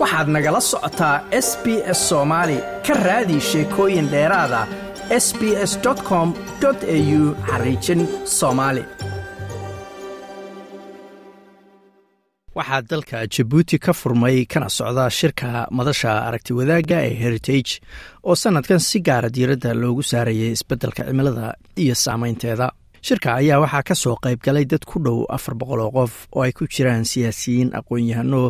waxaad nagala socotaa s b s soomaali ka raadi sheekooyin dheeraada s b s com au xariijin soomaali waxaa dalka jabuuti ka furmay kana socda shirka madasha aragti wadaagga ee heritage oo sannadkan si gaara diiradda loogu saarayay isbeddelka cimilada iyo saameynteeda shirka ayaa waxaa ka soo qayb galay dad ku dhow afar boqol oo qof oo ay ku jiraan siyaasiyiin aqoon-yahano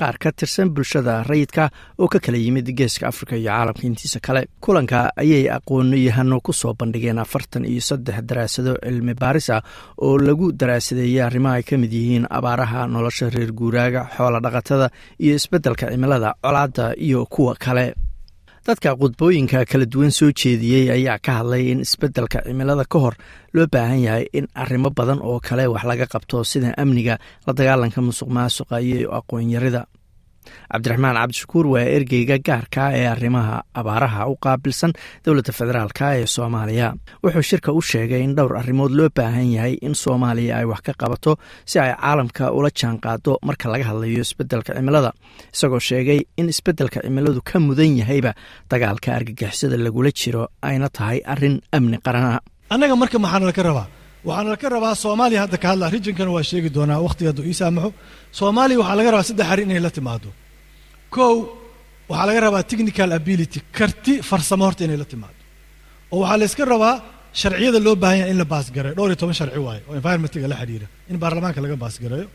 qaar ka tirsan bulshada rayidka oo ka kala yimid geeska afrika iyo caalamka intiisa kale. Kulanka ayay aqoonyahano ku soo bandhigeen afartan iyo saddex daraasado cilmi baaris ah oo lagu daraasadeeyey arrimaha ay ka mid yihiin abaaraha nolosha reer guuraaga xoola dhaqatada iyo isbeddelka cimilada colaadda iyo kuwa kale dadka qudbooyinka kala duwan soo jeediyey ayaa ka hadlay in isbeddelka cimilada ka hor loo baahan yahay in arrimo badan oo kale wax laga qabto sida amniga la dagaalanka musuq maasuqa iyo aqoon-yarida cabdiraxmaan cabdishakuur waa ergeyga gaarka ee arrimaha abaaraha u qaabilsan dowladda federaalk ee soomaaliya. Wuxuu shirka u sheegay in dhowr arrimood loo baahan yahay in soomaaliya ay wax ka qabato si ay caalamka ula jaan qaado marka laga hadlayo isbeddelka cimilada isagoo sheegay in isbeddelka cimiladu ka mudan yahayba dagaalka argagixisada lagula jiro ayna tahay arrin amni qarana. Annaga marka maxaana laka rabaa? Waxaana laka rabaa soomaaliya hadda ka hadla rijinkana waa sheegi doonaa wakhtiga hadduu ii saamaxo. Soomaaliya waxaa laga rabaa saddex arrin inay la timaado kow waxaa laga rabaa technical ability. Karti farsamo horta inay la timaado. Oo waxaa layska rabaa sharciyada loo baahan yahay in la baasgareeyo. Dhowr iyo toban sharci waaye oo environmentiga la xidhiira in baarlamaanka laga baasgareeyo.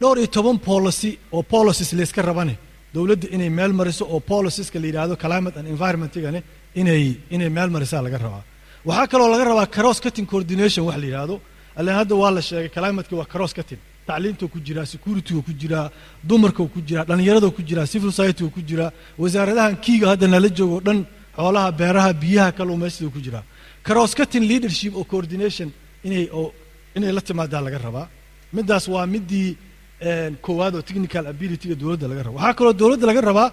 Dhowr iyo toban policy oo policies layska rabane. Dowladda inay meel mariso oo policieska la yidhaahdo climate and environmentigane inay inay meel marisaa laga rabaa. Waxaa kaloo laga rabaa cross cutting coordination wax la yidhaahdo. Allan hadda waa la sheegay climateka waa cross cutting tacliintuu ku jiraa securitygu ku jiraa dumarkuu ku jiraa dhallinyaraduu ku jiraa civil societygu ku jiraa wasaaradahan kiiga hadda nala joogo dhan xoolaha beeraha biyaha kalluumaysigu ku jiraa cross cutting leadership oo coordination inay oo inay la timaadaa laga rabaa. Middaas waa midii koowaad oo technical abilityga dowladda laga raba waxaa kaloo dowladda laga rabaa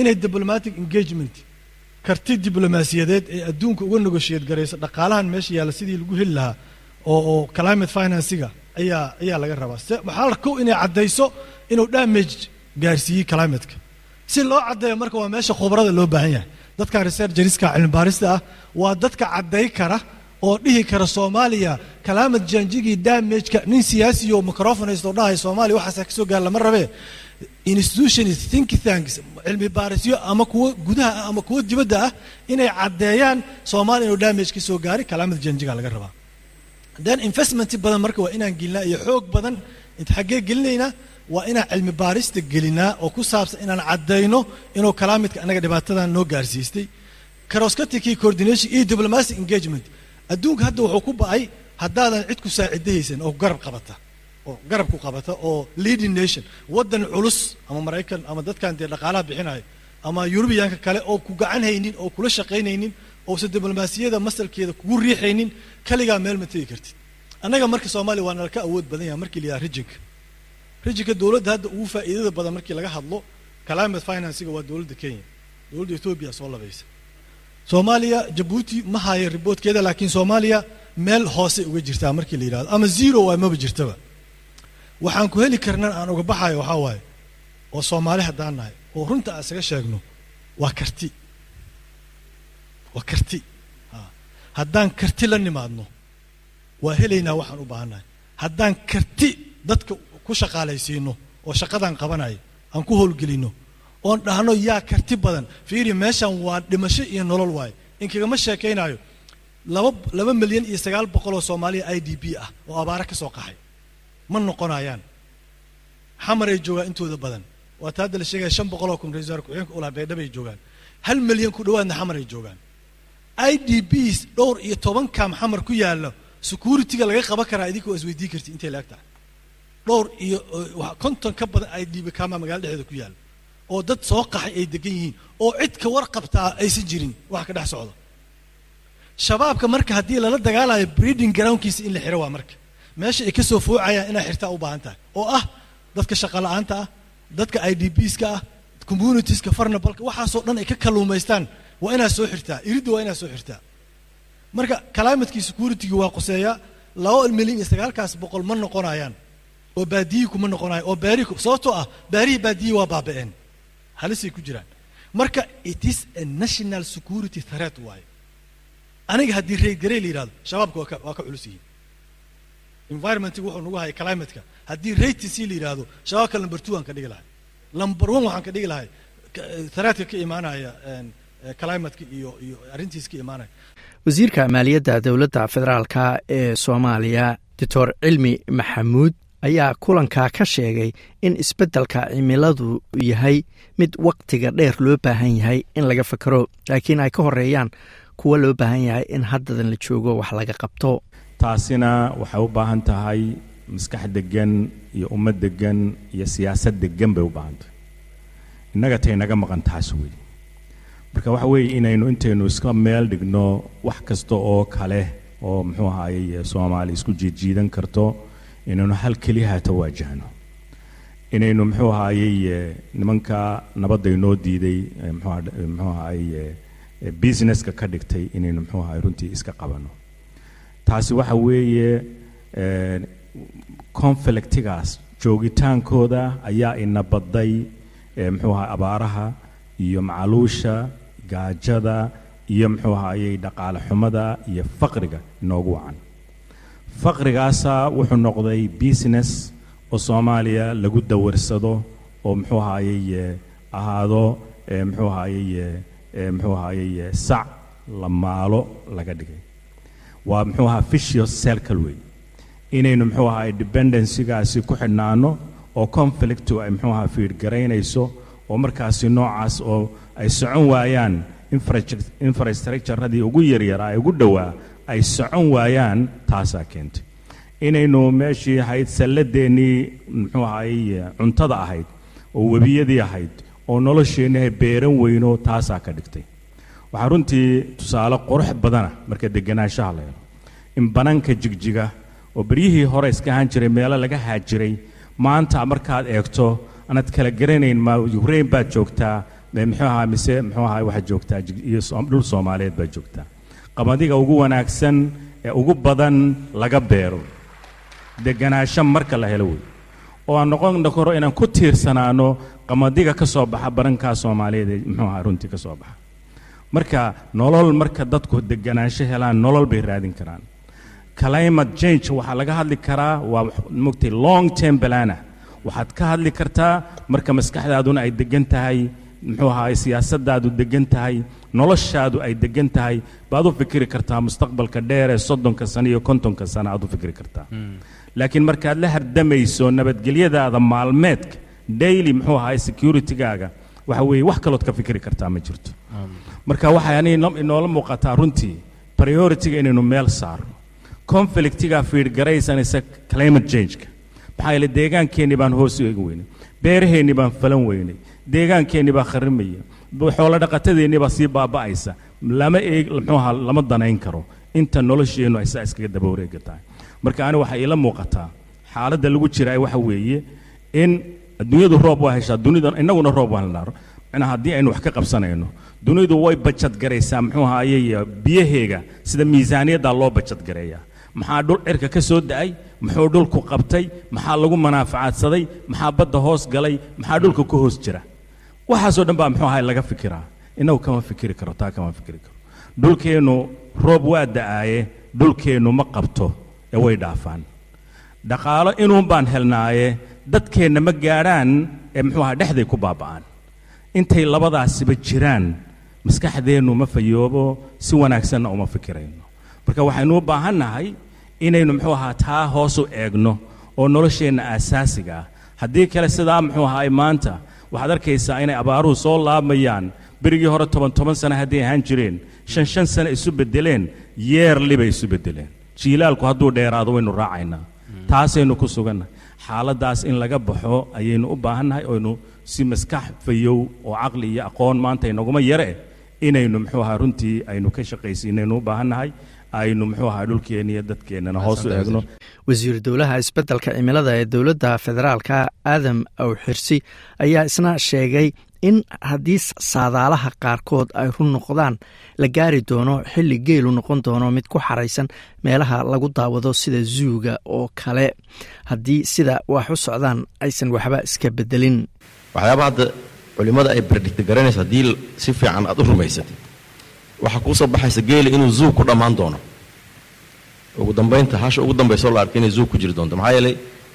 inay diplomatic engagement karti diblomaasiyadeed ee adduunka uga negotiate garaysa dhaqaalahan meesha yaalla sidii lagu heli lahaa oo oo climate financiga ayaa ayaa laga rabaa. Waxaa kow inay caddayso inuu damage gaarsiiyey climateka. Si loo caddeeyo marka waa meesha khubrada loo baahan yahay. Dadka researcheriska cilmi baarista ah waa dadka cadday kara oo dhihi kara soomaaliya climate janjigii damageka nin siyaasi oo microphone haysto dhahay soomaaliya waxaasa ka soo gaar lama rabee? Institutions think tanks cilmi baarisyo ama kuwo gudaha ah ama kuwo dibadda ah inay caddeeyaan soomaaliya inuu damage soo gaaray climate janjiga laga rabaa then investment badan marka waa inaan gelinaa iyo xoog badan. Xaggee gelinaynaa waa inaan cilmi baarista gelinaa oo ku saabsan inaan caddayno inuu calamitka annaga dhibaatadan noo gaarsiistay. Crosscuttingkii coordination iyo diplomatic engagement. Adduunka hadda wuxuu ku ba'ay haddaadan cid ku saacidahaysan oo garab qabata oo garab ku qabata oo leading nation waddan culus ama maraykan ama dadkan dee dhaqaalaha bixinayo ama yurubiyaanka kale oo ku gacan haynin oo kula shaqaynaynin ousan diblomaasiyada masalkeeda kugu riixaynin kaligaa meel ma tegi kartid. Annaga marka soomaaliya waa nalka awood badan yahay markii la rijinka rijinka dowladda hadda ugu faa'iidada badan markii laga hadlo climate financiga waa dowladda kenya. Dowladda etoobiya soo labaysa soomaaliya jabuuti ma haayo riboodkeeda laakiin soomaaliya meel hoose uga jirtaa markii la yidhahdo ama zero waa maba jirtaba. Waxaan ku heli karnan aan uga baxayo waxaa waaye oo soomaali haddaan nahay oo runta aan isaga sheegno waa karti waa karti haddaan karti la nimaadno waa helaynaa waxaan u baahannahay haddaan karti dadka ku shaqaalaysiino oo shaqadaan qabanayo aan ku howlgelinno oon dhahno yaa karti badan fiiri meeshan waa dhimasho iyo nolol waaye. Inkagama sheekaynaayo laba laba milyan iyo sagaal boqol oo soomaaliya i d b ah oo abaare ka soo qaxay ma noqonayaan. Xamaray joogaan intooda badan. Waata hadda la sheegaya shan boqol oo kun ra'isul wasaar ku-xigeenka ulaa baydhabay joogaan. Hal milyan ku dhowaadna xamaray joogaan i d bs dhowr iyo toban kaam xamar ku yaalla security-ga laga qaban karaa idinka waa isweydiin karti intay laag tahay dhowr iyo konton ka badan i d b kaamaa magala dhexdeeda ku yaalla oo dad soo qaxay ay degan yihiin. Oo cid ka warqabtaa aysan jirin wax ka dhex socda shabaabka marka haddii lala dagaalayo breeding groundkiisa in la xiro waa marka. Meesha ay ka soo foocayaan inaa xirtaa u baahan tahay. Oo ah dadka shaqa la'aanta ah dadka i d bska ah communitieska farnabalka waxaasoo dhan ay ka kalluumaystaan waa inaad soo xirtaa iridda waa inaad soo xirtaa. Marka climatekii security-gi waa qoseeyaa laba milyan iyo sagaalkaas boqol ma noqonayaan oo baadiyi kuma noqonayo oo baarihi sababtoo ah baarihii baadiyi waa baaba'een. Halisay ku jiraan. Marka it is a national security threat waaye. Aniga haddii reydgarey la yidhahdo shabaabka waa ka waa ka culus yihiin. Environmentiga wuxuu nagu hayay climateka. Haddii raytc la yidhaahdo shabaabka number two aan ka dhigi lahay number one waxaan ka dhigi lahay threatka ka imaanaya climateka iyo iyo arrintiis ka imaanaya. Wasiirka maaliyadda dowladda federaalka ee soomaaliya doctor cilmi maxamuud ayaa kulankaa ka sheegay in isbeddelka cimiladu yahay mid wakhtiga dheer loo baahan yahay in laga fakero laakiin ay ka horeeyaan kuwa loo baahan yahay in haddadan la joogo wax laga qabto. Taasina waxay u baahan tahay maskax degan iyo ummad degan iyo siyaasad degan bay u baahan tahay. Innaga tay naga maqan taas wey marka waxa weeye inaynu intaynu iska meel dhigno wax kasta oo kale oo muxuu ahaayey soomaali isku jiidjiidan karto inaynu hal keliya hata waajahno. Inaynu muxuu ahaayey nimanka nabadda inoo diiday muxuu ahaayey businesska ka dhigtay inaynu muxuu ahaay runtii iska qabano. Taasi waxa weeye conflictigaas joogitaankooda ayaa ina badday muxuu ahaay abaaraha iyo macaluusha gaajada iyo muxuu ahaayey dhaqaale xumada iyo faqriga inoogu wacan. Faqrigaasaa wuxuu noqday business oo soomaaliya lagu dawarsado oo muxuu ahaayey ahaado muxuu ahaayey muxuu ahaayey sac la maalo laga dhigay. Waa muxuu ahaa vicious circle wey inaynu muxuu ahaay dependencygaasi ku xidhnaano oo conflictu ay muxuu ahaa fiidhgaraynayso oo markaasi noocaas oo ay socon waayaan infrastructuradii ugu yaryaraa ugu dhowaa ay socon waayaan taasaa keentay. Inaynu meeshii ahayd salladeennii muxuu ahaayey cuntada ahayd oo webiyadii ahayd oo nolosheenni beeran weyno taasaa ka dhigtay. Waxaa runtii tusaale qurux badana marka deganaanshaha la helo. In bananka jigjiga oo beryihii hore iska ahaan jiray meelo laga haajiray maanta markaad eegto anaad kala garanayn ma ukrain baad joogtaa muxuu ahaa mise muxuu ahaa waxaad joogtaa dhul soomaaliyeed baad joogtaa. Qamadiga ugu wanaagsan ee ugu badan laga beero. Deganaansho marka la helo wey. Oo aan noqon karo inaan ku tiirsanaano qamadiga ka soo baxa barankaa soomaaliyeed ee muxuu ahaa runtii ka soo baxa. Marka nolol marka dadku deganaansho helaan nolol bay raadin karaan climate change waxaa laga hadli karaa waa mogtay long term balana waxaad ka hadli kartaa marka maskaxdaaduna ay degan tahay muxuu ahaay siyaasadaadu degan tahay noloshaadu ay degan tahay baad u fikiri kartaa mustaqbalka dheer ee soddonka sano iyo kontonka sano aad u fikiri kartaa. Laakiin markaad la hardamayso nabadgelyadaada maalmeedka daily muxuu ahaay securitygaaga waxa weeye wax kalood ka fikiri kartaa ma jirto. Marka waxay ani inoola muuqataa runtii prioritiga inaynu meel saarno conflictiga fiidhgaraysanaysa climate changeka maxaa yeele deegaankeenni baan hoos u weynay beeraheenni baan falan weynay deegaankeenni baa kharimaya xoolo dhaqatadeenni baa sii baaba'aysa. Lama eeg muxuu ahaa lama danayn karo. Inta nolosheennu ay saa iskaga daba wareega tahay. Marka ani waxay iila muuqataa xaaladda lagu jiraa waxa weeye in adduunyadu roob waa heshaa dunida innaguna roob waan helnaa macnaa haddii aynu wax ka qabsanayno dunidu way bajadgaraysaa muxuu ahaayey biyaheega sida miisaaniyaddaa loo bajadgareeyaa maxaa dhul cirka ka soo da'ay? Muxuu dhulku qabtay? Maxaa lagu manaafacaadsaday maxaa badda hoos galay? Maxaa dhulka ku hoos jira? Waxaasoo dhan baa muxuu ahay laga fikiraa. Innagu kama fikiri karo taa kama fikiri karo. Dhulkeennu roob waa da'aaye dhulkeennu ma qabto ee way dhaafaan. Dhaqaalo inuun baan helnaaye dadkeenna ma gaadhaan ee muxuu ahaa dhexday ku baaba'aan. Intay labadaasiba jiraan maskaxdeennu ma fayoobo si wanaagsanna uma fikirayno. Marka waxaynu u baahan nahay inaynu muxuu ahaa taa hoos u eegno oo nolosheenna aasaasiga ah. Haddii kale sidaa muxuu ahaay maanta waxaad arkaysaa inay abaaruhu soo laabmayaan berigii hore toban toban sano hadday ahaan jireen shan shan sano isu beddeleen yeerli bay isu beddeleen. Jiilaalku hadduu dheeraado waynu raacaynaa. Taasaynu ku sugannahay. Xaaladdaas in laga baxo ayaynu u baahannahay oynu si maskax fayow oo caqli iyo aqoon maanta inaguma yare. Inaynu muxuu ahaa runtii aynu ka shaqaysiinaynu u baahannahay aynu muxuu ahaa dhulkeenna iyo dadkeennana hoos u eegno. Wasiir dowlaha isbeddelka cimilada ee dowladda federaalka aadam awxirsi ayaa isna sheegay in haddii saadaalaha qaarkood ay run noqdaan la gaari doono xilli geelu noqon doono mid ku xaraysan meelaha lagu daawado sida zuuga oo kale. Haddii sida wax u socdaan aysan waxba iska bedelin waxyaaba hadda culimmada ay berdhigta garanayso haddii si fiican aad u rumaysatid waxaa kuu soo baxaysa geela inuu zuug ku dhammaan doono ugu dambaynta hasha ugu dambaysoo la arkay inay zuug ku jiri doonto. Maxaa yeelay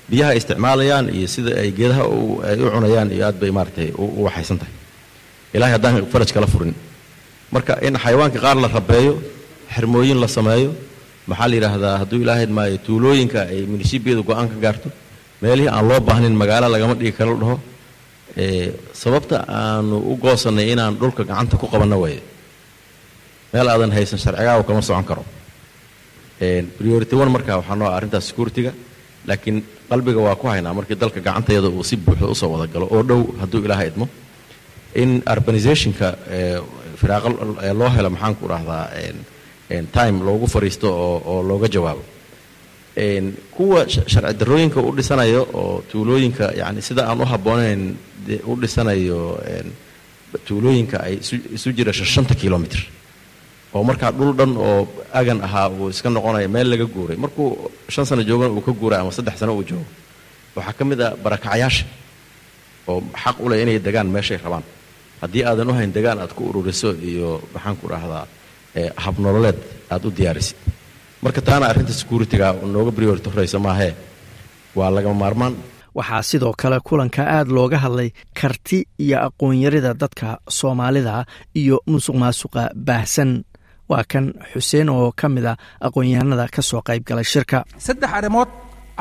biyaha ay isticmaalayaan iyo sida ay geedaha ay u cunayaan iyo aad bay maaratay u waxaysan tahay. Ilahay haddaan faraj kala furin. Marka in xayawaanka qaar la rabeeyo xirmooyin la sameeyo maxaa la yidhaahdaa hadduu ilaahayd maayo tuulooyinka ay minishiibiyadu go'aan ka gaarto meelihii aan loo baahnin magaalo lagama dhigi karo dhaho sababta aanu u goosannay inaan dhulka gacanta ku qabanno waye meel aadan haysan sharcigaagu kama socon karo priority one marka waxaa noo arrintaas security-ga laakiin qalbiga waa ku haynaa markii dalka gacantayada uu si buuxda u soo wada galo oo dhow hadduu ilaaha idmo. In urbanizationka firaaqo loo helo maxaan ku dhahdaa time loogu fariisto oo oo looga jawaabo. Kuwa sharci darooyinka u dhisanayo oo tuulooyinka yani sida aan u habboonayn u dhisanayo tuulooyinka ay isu jira shanta kilomitr oo markaa dhul dhan oo agan ahaa uu iska noqonaya meel laga guuray. Markuu shan sano joogana uu ka guuray ama saddex sano uu joogo waxaa ka mid a barakacayaasha oo xaq u leh inay degaan meeshay rabaan. Haddii aadan u hayn degaan aad ku ururiso iyo maxaan ku dhahdaa habnololeed aad u diyaarisid marka taana arrinta security-ga nooga priority horeysa maahee waa lagama maarmaan. Waxaa sidoo kale kulanka aad looga hadlay karti iyo aqoonyarida dadka soomaalida iyo musuq maasuqa baahsan waa kan xuseen oo ka mid a aqoon-yahanada ka soo qayb galay shirka. Saddex arrimood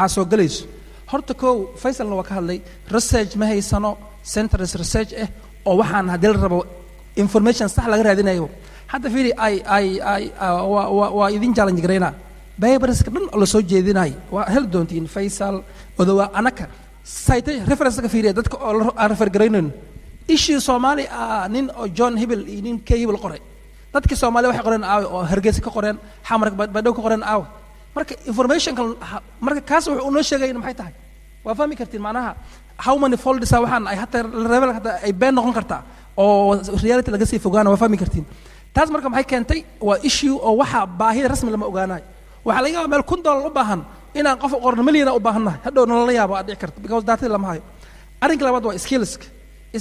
aa soo gelayso horta kow faysalna waa ka hadlay research ma haysano centers research ah oo waxaan haddii la rabo information sax laga raadinayo. Hadda fiiri ay ay ay waa idin challenge garaynaa dhan oo la soo jeedinayo waa heli doontiin faysal odowaa anaka. Cite referenceka fiiriya dadka oo aan refer garaynayno. Ishii soomaali ah nin oo john hibil iyo nin k hibil qoray dadkii soomaaliya waxay qoreen aawe oo hargeysa ka qoreen xamar badhow ka qoreen aawe marka informationka marka kaas wuxuu unoo sheegaya maxay tahay? Waa fahmi kartiin macnaha how many foldisa waxaan ay hataa level hataa ay been noqon kartaa oo reality laga sii fogaana waa fahmi kartiin. Taas marka maxay keentay? Waa issue oo waxa baahida rasmi lama ogaanayo. Waxaa laga yaaba meel kun dollar u baahan inaan qof qorno milyana u baahannahay hadhow nalala yaabo aad dhici karta because daatadii lama hayo. Arrinka labaad waa skillska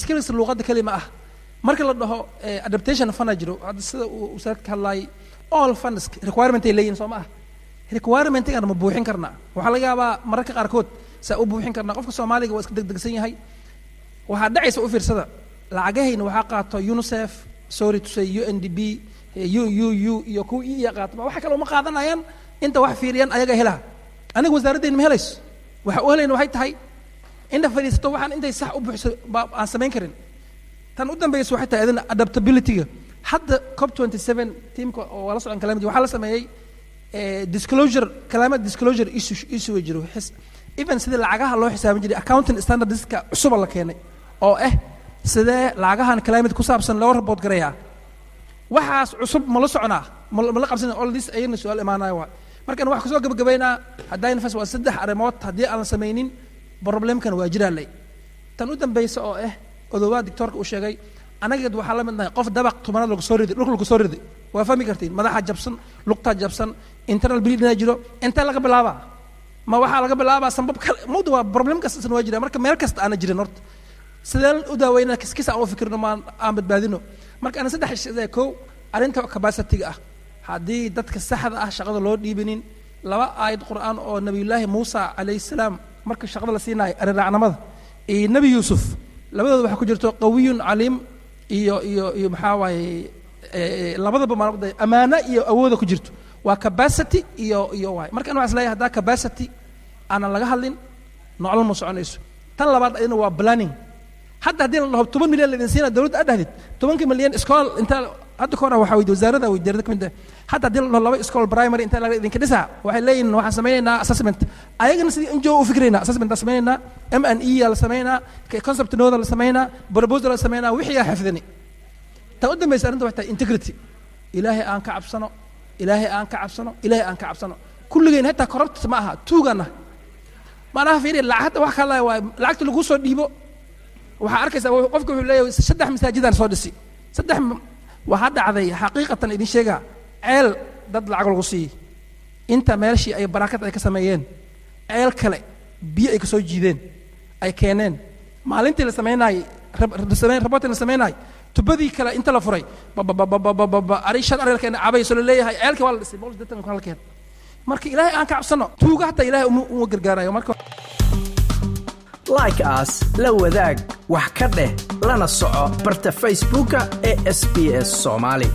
skillska luuqadda kelima ah marka la dhaho adaptation fana jiro hadda sida uu wasaarad ka hadlaayay all funds requirement ay leeyihiin soo ma ah requirementigan ma buuxin karnaa. Waxaa laga yaabaa mararka qaarkood saa u buuxin karnaa. Qofka soomaaliga waa iska degdegsan yahay. Waxaa dhacaysa u fiirsada. Lacagahayna waxaa qaato unicef sorry to say u n d b u u u iyo kuwa i iya qaato. Waxa kale uma qaadanayaan inta wax fiiriyaan ayaga helaha aniga wasaaraddeena ma helayso waxa u helayna waxay tahay inta fadhiisato waxaan intay sax u buuxso aan samayn karin tan u dambaysa waxay tahay adina adaptability-ga. Hadda cop 27 teamka oo wala socon calamity waxaa la sameeyey disclosure climate disclosure issue issue jiro even sidii lacagaha loo xisaabin jiray accounting standardska cusuba la keenay oo ah sidee lacagahan climate ku saabsan loo report garayaa. Waxaas cusub ma la soconaa ma la all this ayana su'aal imaanaya waa. Markan wax ku soo gabagabaynaa haddayna fas waa saddex arrimood haddii aan samaynin problemkan waa jiraa ley tan u dambaysa oo ah odowaa dictoorka uu sheegay anageed waxaa la mid nahay qof dabaq tobanaad lagu soo riday dhulka lagu soo riday waa fahmi kartiin madaxa jabsan lugtaa jabsan internal bleedinaa jiro intee laga bilaabaa? Ma waxaa laga bilaabaa sambab kale? Mawda waa problem kastasna waa jira marka meel kasta aana jirin horta. Sideen u daaweyna kiskis aan u fikirno maan aan badbaadino? Marka ana saddex shidee kow arrinta capacity-ga ah. Haddii dadka saxda ah shaqada loo dhiibinin laba aayad qur'aan oo nabiyullaahi muusa calayhi salaam marka shaqada la siinayo ariraacnimada iyo nebi yuusuf labadooda waxaa ku jirto qawiyun caliim iyo iyo iyo maxaa waaye labadaba maanqda ammaano iyo awooda ku jirto. Waa capacity iyo iyo waay marka ana waxaa is leeyahay haddaa capacity aanan laga hadlin nolol ma soconayso. Tan labaad ayadana waa planning. Hadda haddii la dhaho toban milyan laidin siina dowladda aad dhahdid tobankii milyan iskool intaa hadda ka hor waxaa weydi wasaarada weydiirada ka mid ah hadda haddii la laba iskool primary intaa laga idinka dhisaa? Waxay leeyihiin waxaan sameynaynaa assessment. Ayagana sidii injo u fikraynaa assessment aan sameynaa m n e yaa la sameynaa concept nooda la sameynaa proposal la sameynaa wixii aa xifdini. Tan u dambaysa arrinta waxay tahay integrity. Ilaahay aan ka cabsano ilaahay aan ka cabsano ilaahay aan ka cabsano. Kulligeen hataa corrupt ma aha tuugana. Maanaha fiiri lacag hadda wax kala waa lacagta lagu soo dhiibo. Waxaa arkaysaa qofka wuxuu leeyahay saddex masaajidaan soo dhisi. Saddex waxaa dhacday xaqiiqatan idin sheegaa ceel dad lacag lagu siiyey. Inta meelshii ay barakad ay ka sameeyeen ceel kale biyo ay ka soo jiideen ay keeneen. Maalintii la samaynaayey rabotin la samaynahay tubadii kale inta la furay babababababa ari shan ari la keena cabayso la ceelkii waa la dhisay boqol sideetan kan la keen marka ilaahay aan ka cabsano tuuga hataa ilaahay uma uma gargaarayo marka like as la wadaag wax ka dheh lana soco barta facebooka ee sb s soomaali